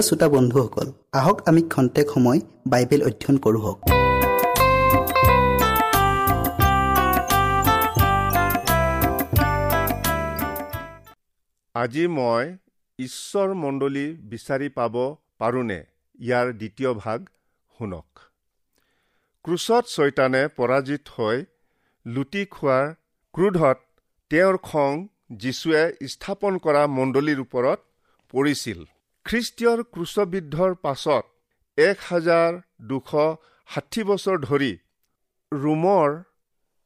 প্ৰিয় শ্ৰোতা বন্ধুসকল আহক আমি খন্তেক সময় বাইবেল অধ্যয়ন কৰোঁ হওক। আজি মই ঈশ্বৰ মণ্ডলী বিচাৰি পাব পাৰোনে? ইয়াৰ দ্বিতীয় ভাগ শুনক। ক্ৰুচত ছয়তানে পৰাজিত হৈ লুটি খোৱাৰ ক্ৰোধত তেওঁৰ খং যীশুৱে স্থাপন কৰা মণ্ডলীৰ ওপৰত পৰিছিল। খ্ৰীষ্টীয়ৰ ক্ৰুচবিদ্ধৰ পাছত এক হাজাৰ দুশ ষাঠি বছৰ ধৰি ৰোমৰ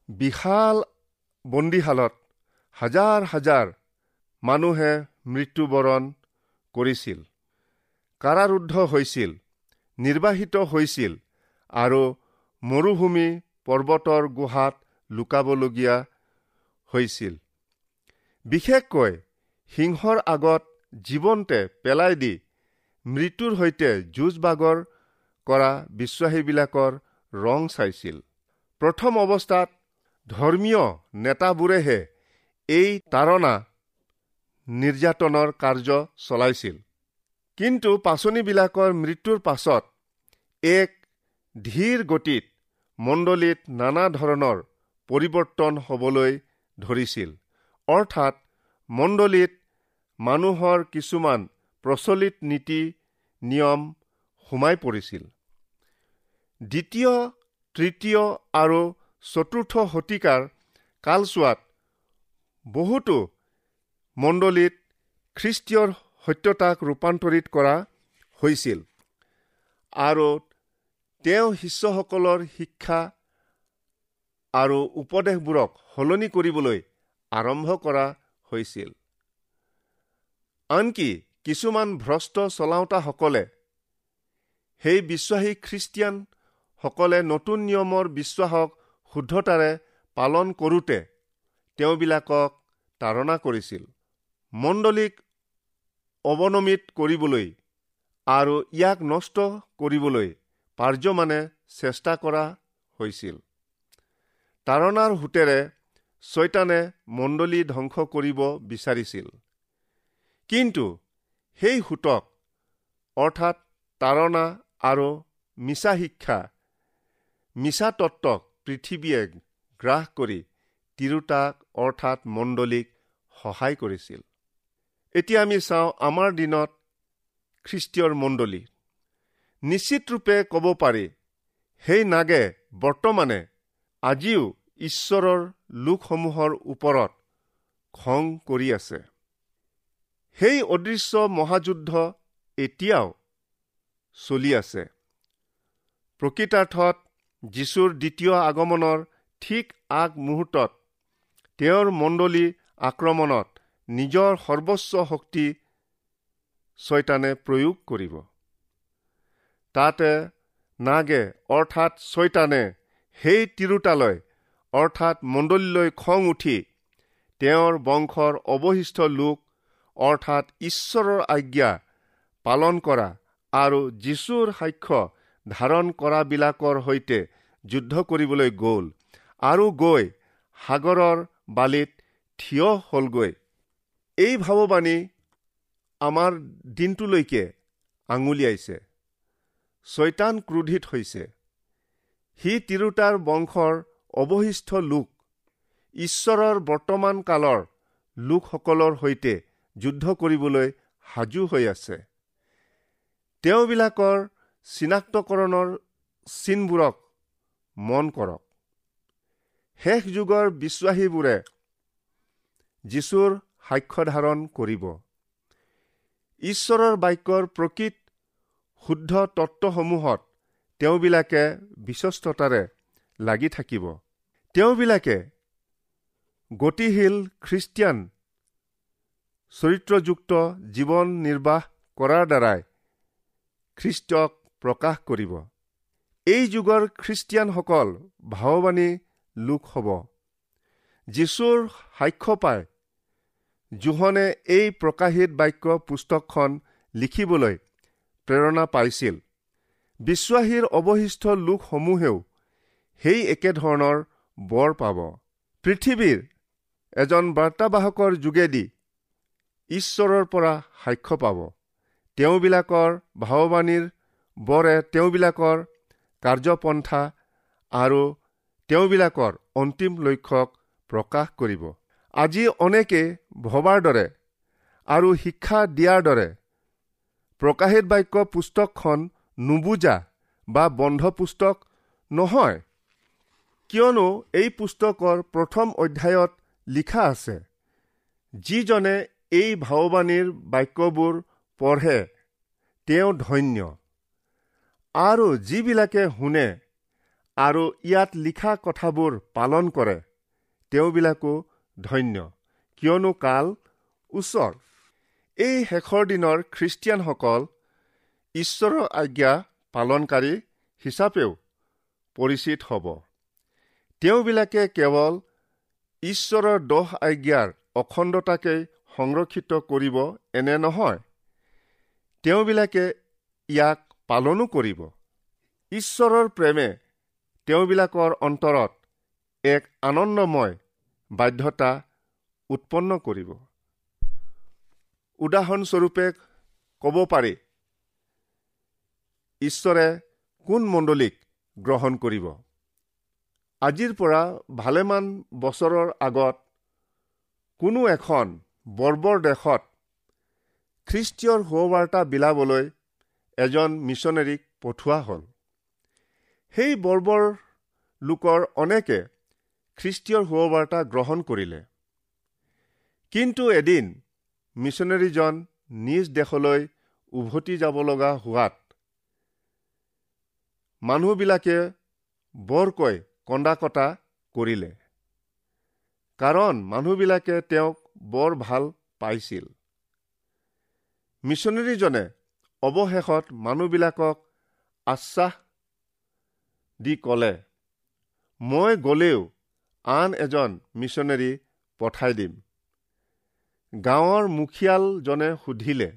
বিশাল বন্দীশালত হাজাৰ হাজাৰ মানুহে মৃত্যুবৰণ কৰিছিল কাৰাৰুদ্ধ হৈছিল নিৰ্বাহিত হৈছিল আৰু মৰুভূমি পৰ্বতৰ গুহাত লুকাবলগীয়া হৈছিল। বিশেষকৈ সিংহৰ আগত জীৱন্তে পেলাই দি মৃত্যুৰ সৈতে যুঁজ বাগৰ কৰা বিশ্বাসীবিলাকৰ ৰং চাইছিল। প্ৰথম অৱস্থাত ধৰ্মীয় নেতাবোৰেহে এই তাৰণা নিৰ্যাতনৰ কাৰ্য চলাইছিল। কিন্তু পাচনিবিলাকৰ মৃত্যুৰ পাছত এক ধীৰ গতিত মণ্ডলীত নানা ধৰণৰ পৰিৱৰ্তন হ'বলৈ ধৰিছিল। অৰ্থাৎ মণ্ডলীত মানুহৰ কিছুমান প্ৰচলিত নীতি নিয়ম সোমাই পৰিছিল। দ্বিতীয় তৃতীয় আৰু চতুৰ্থ শতিকাৰ কালচোৱাত বহুতো মণ্ডলীত খ্ৰীষ্টীয়ৰ সত্যতাক ৰূপান্তৰিত কৰা হৈছিল আৰু তেওঁ শিষ্যসকলৰ শিক্ষা আৰু উপদেশবোৰক সলনি কৰিবলৈ আৰম্ভ কৰা হৈছিল। আনকি কিছুমান ভ্ৰষ্ট চলাওঁতাসকলে সেই বিশ্বাসী খ্ৰীষ্টিয়ানসকলে নতুন নিয়মৰ বিশ্বাসক শুদ্ধতাৰে পালন কৰোঁতে তেওঁবিলাকক তাৰণা কৰিছিল মণ্ডলীক অৱনমিত কৰিবলৈ আৰু ইয়াক নষ্ট কৰিবলৈ পাৰ্যমানে চেষ্টা কৰা হৈছিল। তাৰণাৰ সোঁতেৰে ছয়তানে মণ্ডলী ধ্বংস কৰিব বিচাৰিছিল। কিন্তু সেই সোঁতক অৰ্থাৎ তাৰণা আৰু মিছা শিক্ষা মিছা তত্ত্বক পৃথিৱীয়ে গ্ৰাস কৰি তিৰোতাক অৰ্থাৎ মণ্ডলীক সহায় কৰিছিল। এতিয়া আমি চাওঁ আমাৰ দিনত খ্ৰীষ্টীয়ৰ মণ্ডলী। নিশ্চিত ৰূপে ক'ব পাৰি সেই নাগে বৰ্তমানে আজিও ঈশ্বৰৰ লোকসমূহৰ ওপৰত খং কৰি আছে। সেই অদৃশ্য মহাযুদ্ধ এতিয়াও চলি আছে। প্ৰকৃতাৰ্থত যীশুৰ দ্বিতীয় আগমনৰ ঠিক আগমুহূৰ্তত তেওঁৰ মণ্ডলী আক্ৰমণত নিজৰ সৰ্বোচ্চ শক্তি ছয়তানে প্ৰয়োগ কৰিব। তাতে নাগে অৰ্থাৎ ছয়তানে সেই তিৰোতালৈ অৰ্থাৎ মণ্ডলীলৈ খং উঠি তেওঁৰ বংশৰ অৱশিষ্ট লোক অৰ্থাৎ ঈশ্বৰৰ আজ্ঞা পালন কৰা আৰু যীশুৰ সাক্ষ্য ধাৰণ কৰাবিলাকৰ সৈতে যুদ্ধ কৰিবলৈ গ'ল আৰু গৈ সাগৰৰ বালিত থিয় হ'লগৈ। এই ভাৱবাণী আমাৰ দিনটোলৈকে আঙুলিয়াইছে ছয়তান ক্ৰোধিত হৈছে। সি তিৰোতাৰ বংশৰ অৱশিষ্ট লোক ঈশ্বৰৰ বৰ্তমান কালৰ লোকসকলৰ সৈতে যুদ্ধ কৰিবলৈ সাজু হৈ আছে। তেওঁবিলাকৰ চিনাক্তকৰণৰ চিনবোৰক মন কৰক। শেষ যুগৰ বিশ্বাসীবোৰে যীশুৰ সাক্ষ্য ধাৰণ কৰিব। ঈশ্বৰৰ বাক্যৰ প্ৰকৃত শুদ্ধ তত্ত্বসমূহত তেওঁবিলাকে বিশ্বস্ততাৰে লাগি থাকিব। তেওঁবিলাকে গতিশীল খ্ৰীষ্টিয়ান চৰিত্ৰযুক্ত জীৱন নিৰ্বাহ কৰাৰ দ্বাৰাই খ্ৰীষ্টক প্ৰকাশ কৰিব। এই যুগৰ খ্ৰীষ্টিয়ানসকল ভাৱবাণী লোক হ'ব। যীশুৰ সাক্ষ্য পায় জোহনে এই প্ৰকাশিত বাক্য পুস্তকখন লিখিবলৈ প্ৰেৰণা পাইছিল। বিশ্বাসীৰ অৱশিষ্ট লোকসমূহেও সেই একেধৰণৰ বৰ পাব। পৃথিৱীৰ এজন বাৰ্তাবাহকৰ যোগেদি ঈশ্বৰৰ পৰা সাক্ষ্য পাব। তেওঁবিলাকৰ ভাৱবাণীৰ বৰে তেওঁবিলাকৰ কাৰ্যপন্থা আৰু তেওঁবিলাকৰ অন্তিম লক্ষ্যক প্ৰকাশ কৰিব। আজি অনেকে ভবাৰ দৰে আৰু শিক্ষা দিয়াৰ দৰে প্ৰকাশিত বাক্য পুস্তকখন নুবুজা বা বন্ধ পুস্তক নহয়। কিয়নো এই পুস্তকৰ প্ৰথম অধ্যায়ত লিখা আছে যিজনে এই ভাৱবাণীৰ বাক্যবোৰ পঢ়ে তেওঁ ধন্য। আৰু যিবিলাকে শুনে আৰু ইয়াত লিখা কথাবোৰ পালন কৰে তেওঁবিলাকো ধন্য কিয়নো কাল ওচৰ। এই শেষৰ দিনৰ খ্ৰীষ্টিয়ানসকল ঈশ্বৰৰ আজ্ঞা পালনকাৰী হিচাপেও পৰিচিত হ'ব। তেওঁবিলাকে কেৱল ঈশ্বৰৰ দহ আজ্ঞাৰ অখণ্ডতাকেই সংৰক্ষিত কৰিব এনে নহয়। তেওঁবিলাকে ইয়াক পালনো কৰিব। ঈশ্বৰৰ প্ৰেমে তেওঁবিলাকৰ অন্তৰত এক আনন্দময় বাধ্যতা উৎপন্ন কৰিব। উদাহৰণস্বৰূপে ক'ব পাৰি ঈশ্বৰে কোন মণ্ডলীক গ্ৰহণ কৰিব? আজিৰ পৰা ভালেমান বছৰৰ আগত কোনো এখন বৰ্বৰ দেশত খ্ৰীষ্টীয়ৰ সুবাৰ্তা বিলাবলৈ এজন মিছনেৰীক পঠোৱা হ'ল। সেই বৰ্বৰ লোকৰ অনেকে খ্ৰীষ্টীয়ৰ সুবাৰ্তা গ্ৰহণ কৰিলে। কিন্তু এদিন মিছনেৰীজন নিজ দেশলৈ উভতি যাব লগা হোৱাত মানুহবিলাকে বৰকৈ কন্দা কটা কৰিলে। কাৰণ মানুহবিলাকে তেওঁক বৰ ভাল পাইছিল। মিছনেৰীজনে অৱশেষত মানুহবিলাকক আশ্বাস দি ক'লে মই গ'লেও আন এজন মিছনেৰী পঠাই দিম। গাঁৱৰ মুখিয়ালজনে সুধিলে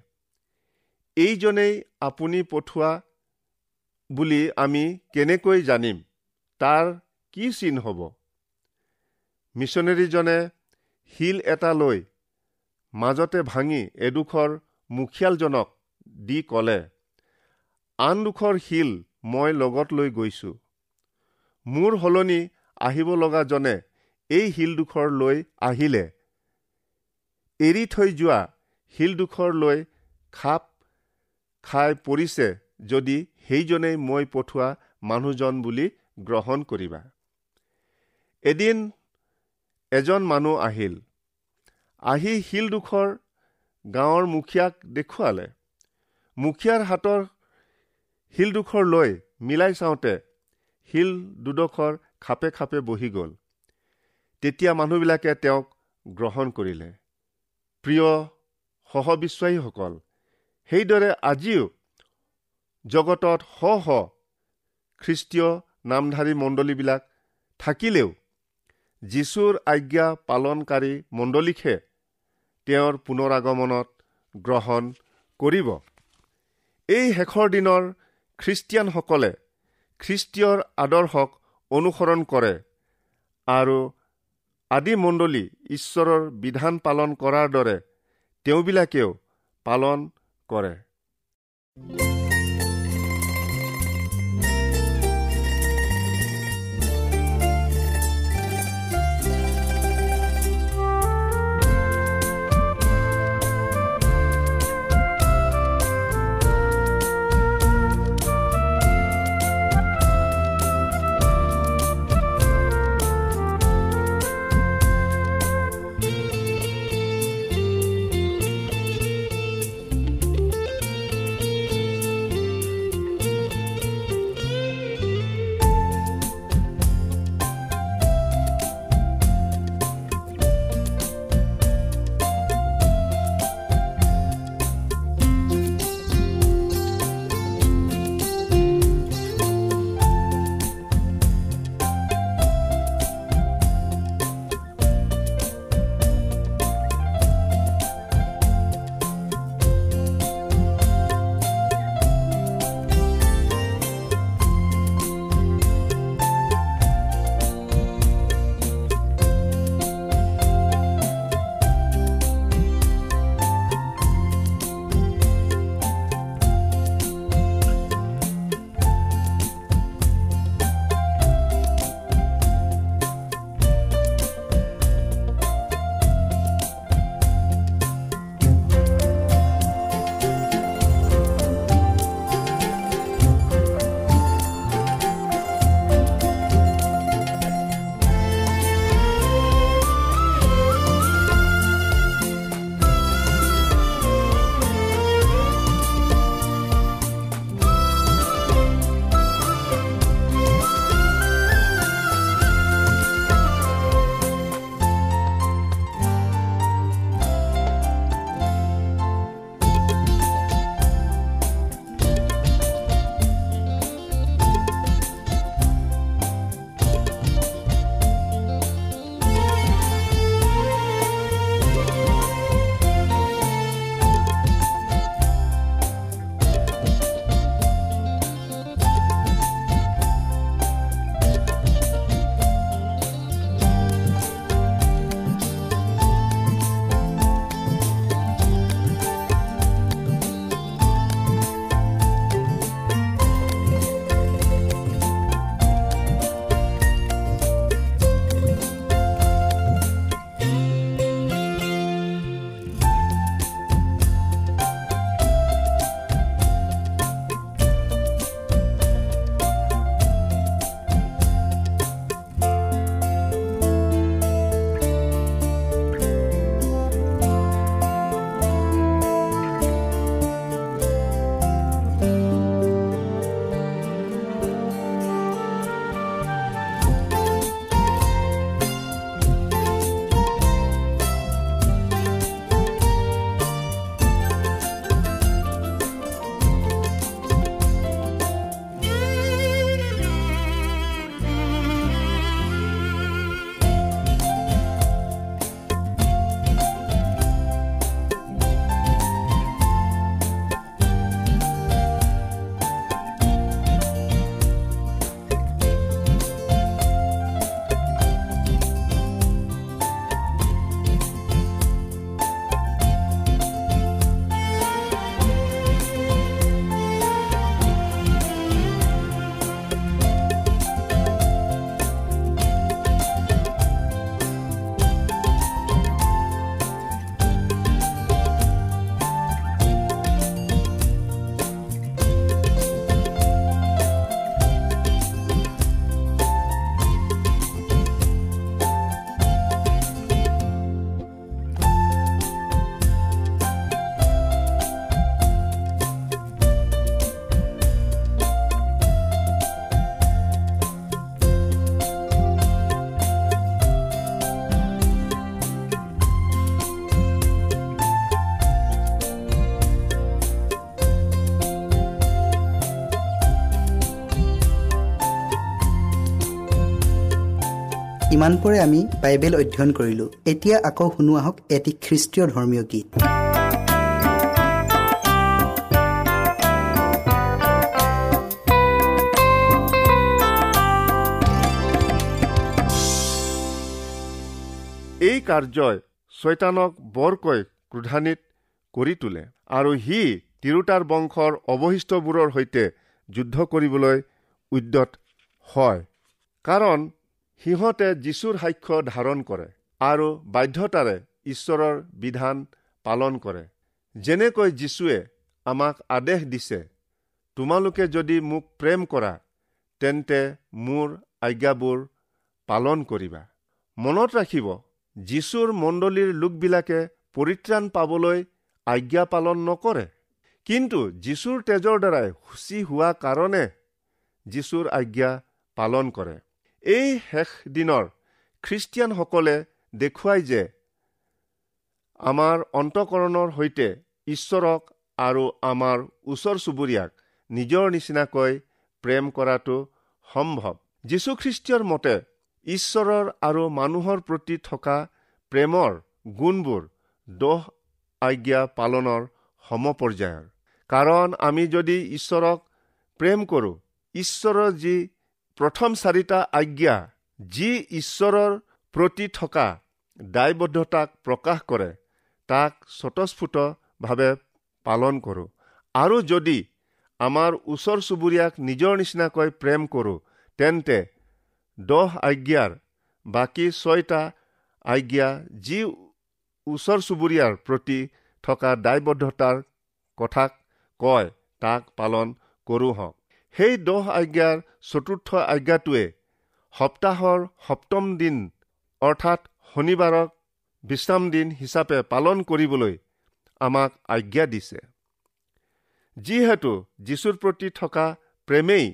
এইজনেই আপুনি পঠোৱা বুলি আমি কেনেকৈ জানিম? তাৰ কি চিন হ'ব? মিছনেৰীজনে শিল এটা লৈ মাজতে ভাঙি এডোখৰ মুখিয়ালজনক দি ক'লে আনডোখৰ শিল মই লগত লৈ গৈছো। মোৰ সলনি আহিব লগাজনে এই শিলডোখৰ লৈ আহিলে। এৰি থৈ যোৱা শিলডোখৰ লৈ খাপ খাই পৰিছে যদি সেইজনেই মই পঠোৱা মানুহজন বুলি গ্ৰহণ কৰিবা। এদিন এজন মানুহ আহিল। আহি শিলডোখৰ গাঁৱৰ মুখীয়াক দেখুৱালে। মুখীয়াৰ হাতৰ শিলডোখৰ লৈ মিলাই চাওঁতে শিল দুডোখৰ খাপে খাপে বহি গ'ল। তেতিয়া মানুহবিলাকে তেওঁক গ্ৰহণ কৰিলে। প্ৰিয় সহবিশ্বাসীসকল সেইদৰে আজিও জগতত শ শ খ্ৰীষ্টীয় নামধাৰী মণ্ডলীবিলাক থাকিলেও যীশুৰ আজ্ঞা পালনকাৰী মণ্ডলীকহে তেওঁৰ পুনৰ আগমনত গ্ৰহণ কৰিব। এই শেষৰ দিনৰ খ্ৰীষ্টিয়ানসকলে খ্ৰীষ্টীয়ৰ আদৰ্শক অনুসৰণ কৰে আৰু আদি মণ্ডলী ঈশ্বৰৰ বিধান পালন কৰাৰ দৰে তেওঁবিলাকেও পালন কৰে। ইমানপৰে আমি বাইবেল অধ্যয়ন কৰিলোঁ এতিয়া আকৌ শুনো আহক এটি খ্ৰীষ্টীয় ধৰ্মীয় গীত। এই কাৰ্যই ছয়তানক বৰকৈ ক্ৰোধান্বিত কৰি তোলে আৰু সি তিৰোতাৰ বংশৰ অৱশিষ্টবোৰৰ সৈতে যুদ্ধ কৰিবলৈ উদ্যত হয়। কাৰণ সিহঁতে যীশুৰ সাক্ষ্য ধাৰণ কৰে আৰু বাধ্যতাৰে ঈশ্বৰৰ বিধান পালন কৰে। যেনেকৈ যীশুৱে আমাক আদেশ দিছে তোমালোকে যদি মোক প্ৰেম কৰা তেন্তে মোৰ আজ্ঞাবোৰ পালন কৰিবা। মনত ৰাখিব যীশুৰ মণ্ডলীৰ লোকবিলাকে পৰিত্ৰাণ পাবলৈ আজ্ঞা পালন নকৰে। কিন্তু যীশুৰ তেজৰ দ্বাৰাই সূচী হোৱা কাৰণে যীশুৰ আজ্ঞা পালন কৰে। এই শেষ দিনৰ খ্ৰীষ্টিয়ানসকলে দেখুৱাই যে আমাৰ অন্তকৰণৰ সৈতে ঈশ্বৰক আৰু আমাৰ ওচৰ চুবুৰীয়াক নিজৰ নিচিনাকৈ প্ৰেম কৰাটো সম্ভৱ। যীশুখ্ৰীষ্টীয়ৰ মতে ঈশ্বৰৰ আৰু মানুহৰ প্ৰতি থকা প্ৰেমৰ গুণবোৰ দহ আজ্ঞা পালনৰ সমপৰ্যায়ৰ। কাৰণ আমি যদি ঈশ্বৰক প্ৰেম কৰোঁ ঈশ্বৰৰ যি প্ৰথম চাৰিটা আজ্ঞা যি ঈশ্বৰৰ প্ৰতি থকা দায়বদ্ধতাক প্ৰকাশ কৰে তাক স্বতঃস্ফূৰ্তভাৱে পালন কৰোঁ। আৰু যদি আমাৰ ওচৰ চুবুৰীয়াক নিজৰ নিচিনাকৈ প্ৰেম কৰোঁ তেন্তে দহ আজ্ঞাৰ বাকী ছয়টা আজ্ঞা যি ওচৰ চুবুৰীয়াৰ প্ৰতি থকা দায়বদ্ধতাৰ কথাক কয় তাক পালন কৰোঁ হওক। সেই দহ আজ্ঞাৰ চতুৰ্থ আজ্ঞাটোৱে সপ্তাহৰ সপ্তম দিন অৰ্থাৎ শনিবাৰক বিশ্ৰাম দিন হিচাপে পালন কৰিবলৈ আমাক আজ্ঞা দিছে। যিহেতু যীশুৰ প্ৰতি থকা প্ৰেমেই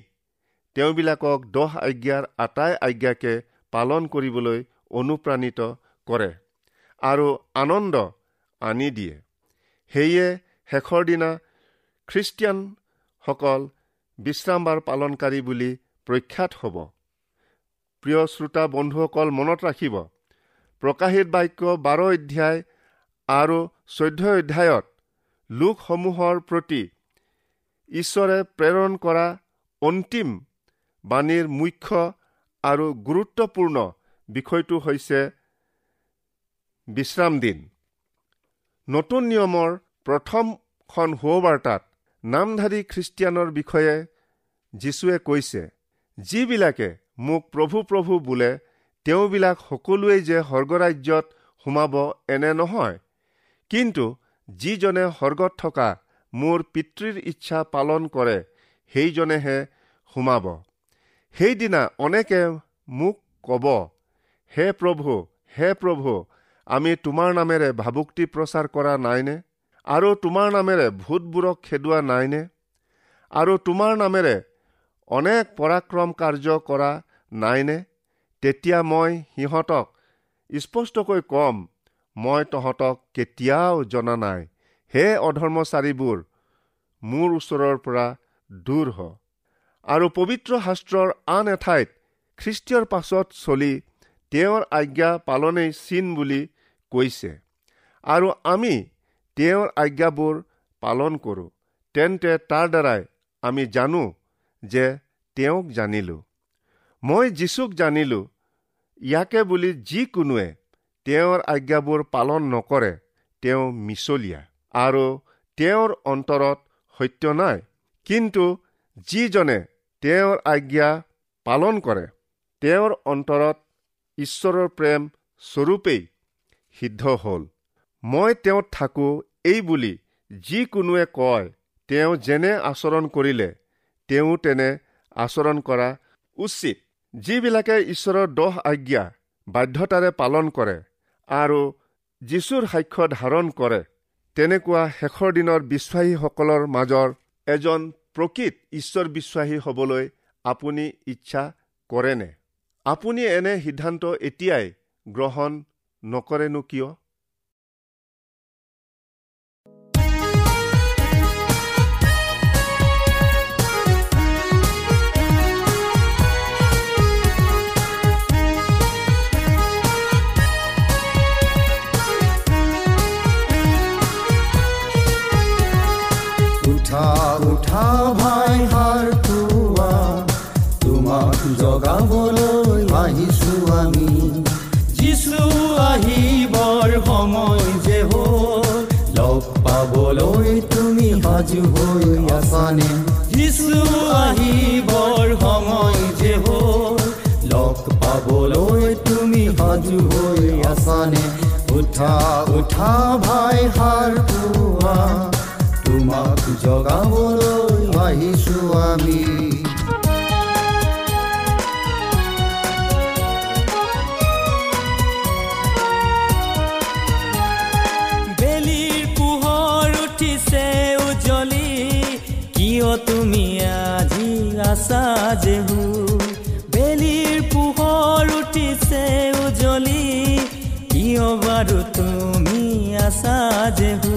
তেওঁবিলাকক দহ আজ্ঞাৰ আটাই আজ্ঞাকে পালন কৰিবলৈ অনুপ্ৰাণিত কৰে আৰু আনন্দ আনি দিয়ে। সেয়ে শেষৰ দিনা খ্ৰীষ্টিয়ানসকল বিশ্ৰামবাৰ পালনকাৰী বুলি প্ৰখ্যাত হ'ব। প্ৰিয় শ্ৰোতা বন্ধুসকল মনত ৰাখিব প্ৰকাশিত বাক্য বাৰ অধ্যায় আৰু চৈধ্য অধ্যায়ত লোকসমূহৰ প্ৰতি ঈশ্বৰে প্ৰেৰণ কৰা অন্তিম বাণীৰ মুখ্য আৰু গুৰুত্বপূৰ্ণ বিষয়টো হৈছে বিশ্ৰাম দিন। নতুন নিয়মৰ প্ৰথমখন সুবাৰ্তাত নামধাৰী খ্ৰীষ্টিয়ানৰ বিষয়ে যীশুৱে কৈছে যিবিলাকে মোক প্ৰভু প্ৰভু বোলে তেওঁবিলাক সকলোৱেই যে স্বৰ্গৰাজ্যত সোমাব এনে নহয়। কিন্তু যিজনে স্বৰ্গত থকা মোৰ পিতৃৰ ইচ্ছা পালন কৰে সেইজনেহে সোমাব। সেইদিনা অনেকে মোক কব হে প্ৰভু হে প্ৰভু আমি তোমাৰ নামেৰে ভাবুক্তি প্ৰচাৰ কৰা নাইনে? আৰু তোমাৰ নামেৰে ভূতবোৰক খেদোৱা নাইনে? আৰু তোমাৰ নামেৰে অনেক পৰাক্ৰম কাৰ্য কৰা নাইনে? তেতিয়া মই সিহঁতক স্পষ্টকৈ কম মই তহঁতক কেতিয়াও জনা নাই। হে অধৰ্মচাৰীবোৰ মোৰ ওচৰৰ পৰা দূৰ হ। আৰু পবিত্ৰ শাস্ত্ৰৰ আন এঠাইত খ্ৰীষ্টীয়ৰ পাছত চলি তেওঁৰ আজ্ঞা পালনেই চিন বুলি কৈছে। আৰু আমি তেওঁৰ আজ্ঞাবোৰ পালন কৰোঁ। তেন্তে তাৰ দ্বাৰাই আমি জানো যে তেওঁক জানিলোঁ। মই যীশুক জানিলোঁ ইয়াকে বুলি যিকোনোৱে তেওঁৰ আজ্ঞাবোৰ পালন নকৰে তেওঁ মিছলীয়া আৰু তেওঁৰ অন্তৰত সত্য নাই। কিন্তু যিজনে তেওঁৰ আজ্ঞা পালন কৰে তেওঁৰ অন্তৰত ঈশ্বৰৰ প্ৰেম স্বৰূপেই সিদ্ধ হ'ল। মই তেওঁত থাকোঁ এই বুলি যিকোনোৱে কয় তেওঁ যেনে আচৰণ কৰিলে তেওঁ তেনে আচৰণ কৰা উচিত। যিবিলাকে ঈশ্বৰৰ দহ আজ্ঞা বাধ্যতাৰে পালন কৰে আৰু যীশুৰ সাক্ষ্য ধাৰণ কৰে তেনেকুৱা শেষৰ দিনৰ বিশ্বাসীসকলৰ মাজৰ এজন প্ৰকৃত ঈশ্বৰ বিশ্বাসী হ'বলৈ আপুনি ইচ্ছা কৰেনে? আপুনি এনে সিদ্ধান্ত এতিয়াই গ্ৰহণ নকৰেনো কিয়? সাজু হৈ আছানে যিচু আহিবৰ সময় যে হ'ল। লগ পাবলৈ তুমি সাজু হৈ আছানে উঠা উঠা ভাই সাৰ পোৱা। তোমাক জগাবলৈ আহিছো আমি। যেহু বেলিৰ পোহৰ উঠিছে উজলি কিয় বাৰু তুমি আছা যেহু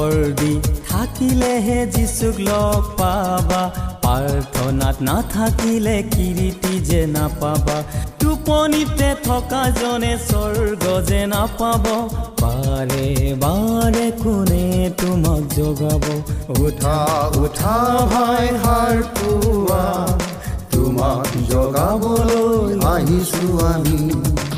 অৰ্দি থাকিলেহে যিচুক লগ পাবা। প্ৰাৰ্থনাত নাথাকিলে কিৰিটি যে নাপাবা। টোপনিতে থকা জনে স্বৰ্গ যে নাপাব বাৰে বাৰে কোনে তোমাক জগাব? উঠা উঠা ভাই সাৰ পোৱা তোমাক জগাবলৈ আহিছো আমি।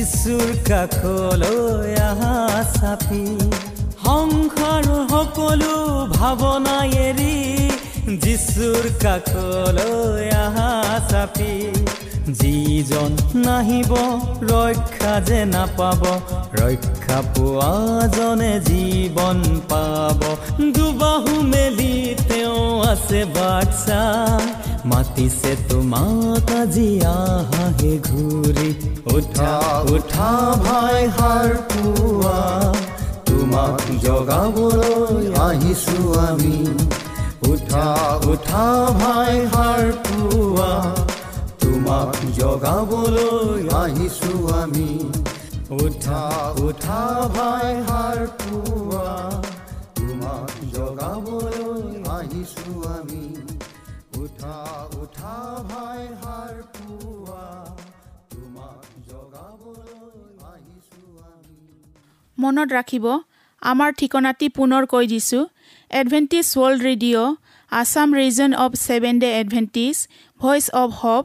যিচুৰ কাষলৈ আহা চাপি। সংসাৰৰ সকলো ভাৱনা এৰি যিচুৰ কাষলৈ আহা চাপি। যিজন নাহিব ৰক্ষা যে নাপাব ৰক্ষা পোৱাজনে জীৱন পাব। দুবাহু মেলি তেওঁ আছে বাচ্চা মাতিছে তোমাক আজি আহাহে ঘূৰি। উঠা উঠা ভাই সাৰ পোৱা তোমাক জগাবলৈ আহিছো আমি। উঠা উঠা ভাই সাৰ পোৱা তোমাক জগাবলৈ আহিছো আমি। উঠা উঠা ভাই সাৰ পোৱা। তোমাক জগাবলৈ আহিছো আমি। উঠা উঠা ভাই সাৰ পোৱা। তোমাক জগাবলৈ আহিছো আমি। মনত ৰাখিব আমাৰ ঠিকনাটি পুনৰ কৈ দিছোঁ। Adventist world radio' Assam region of seven day Adventist voice of hope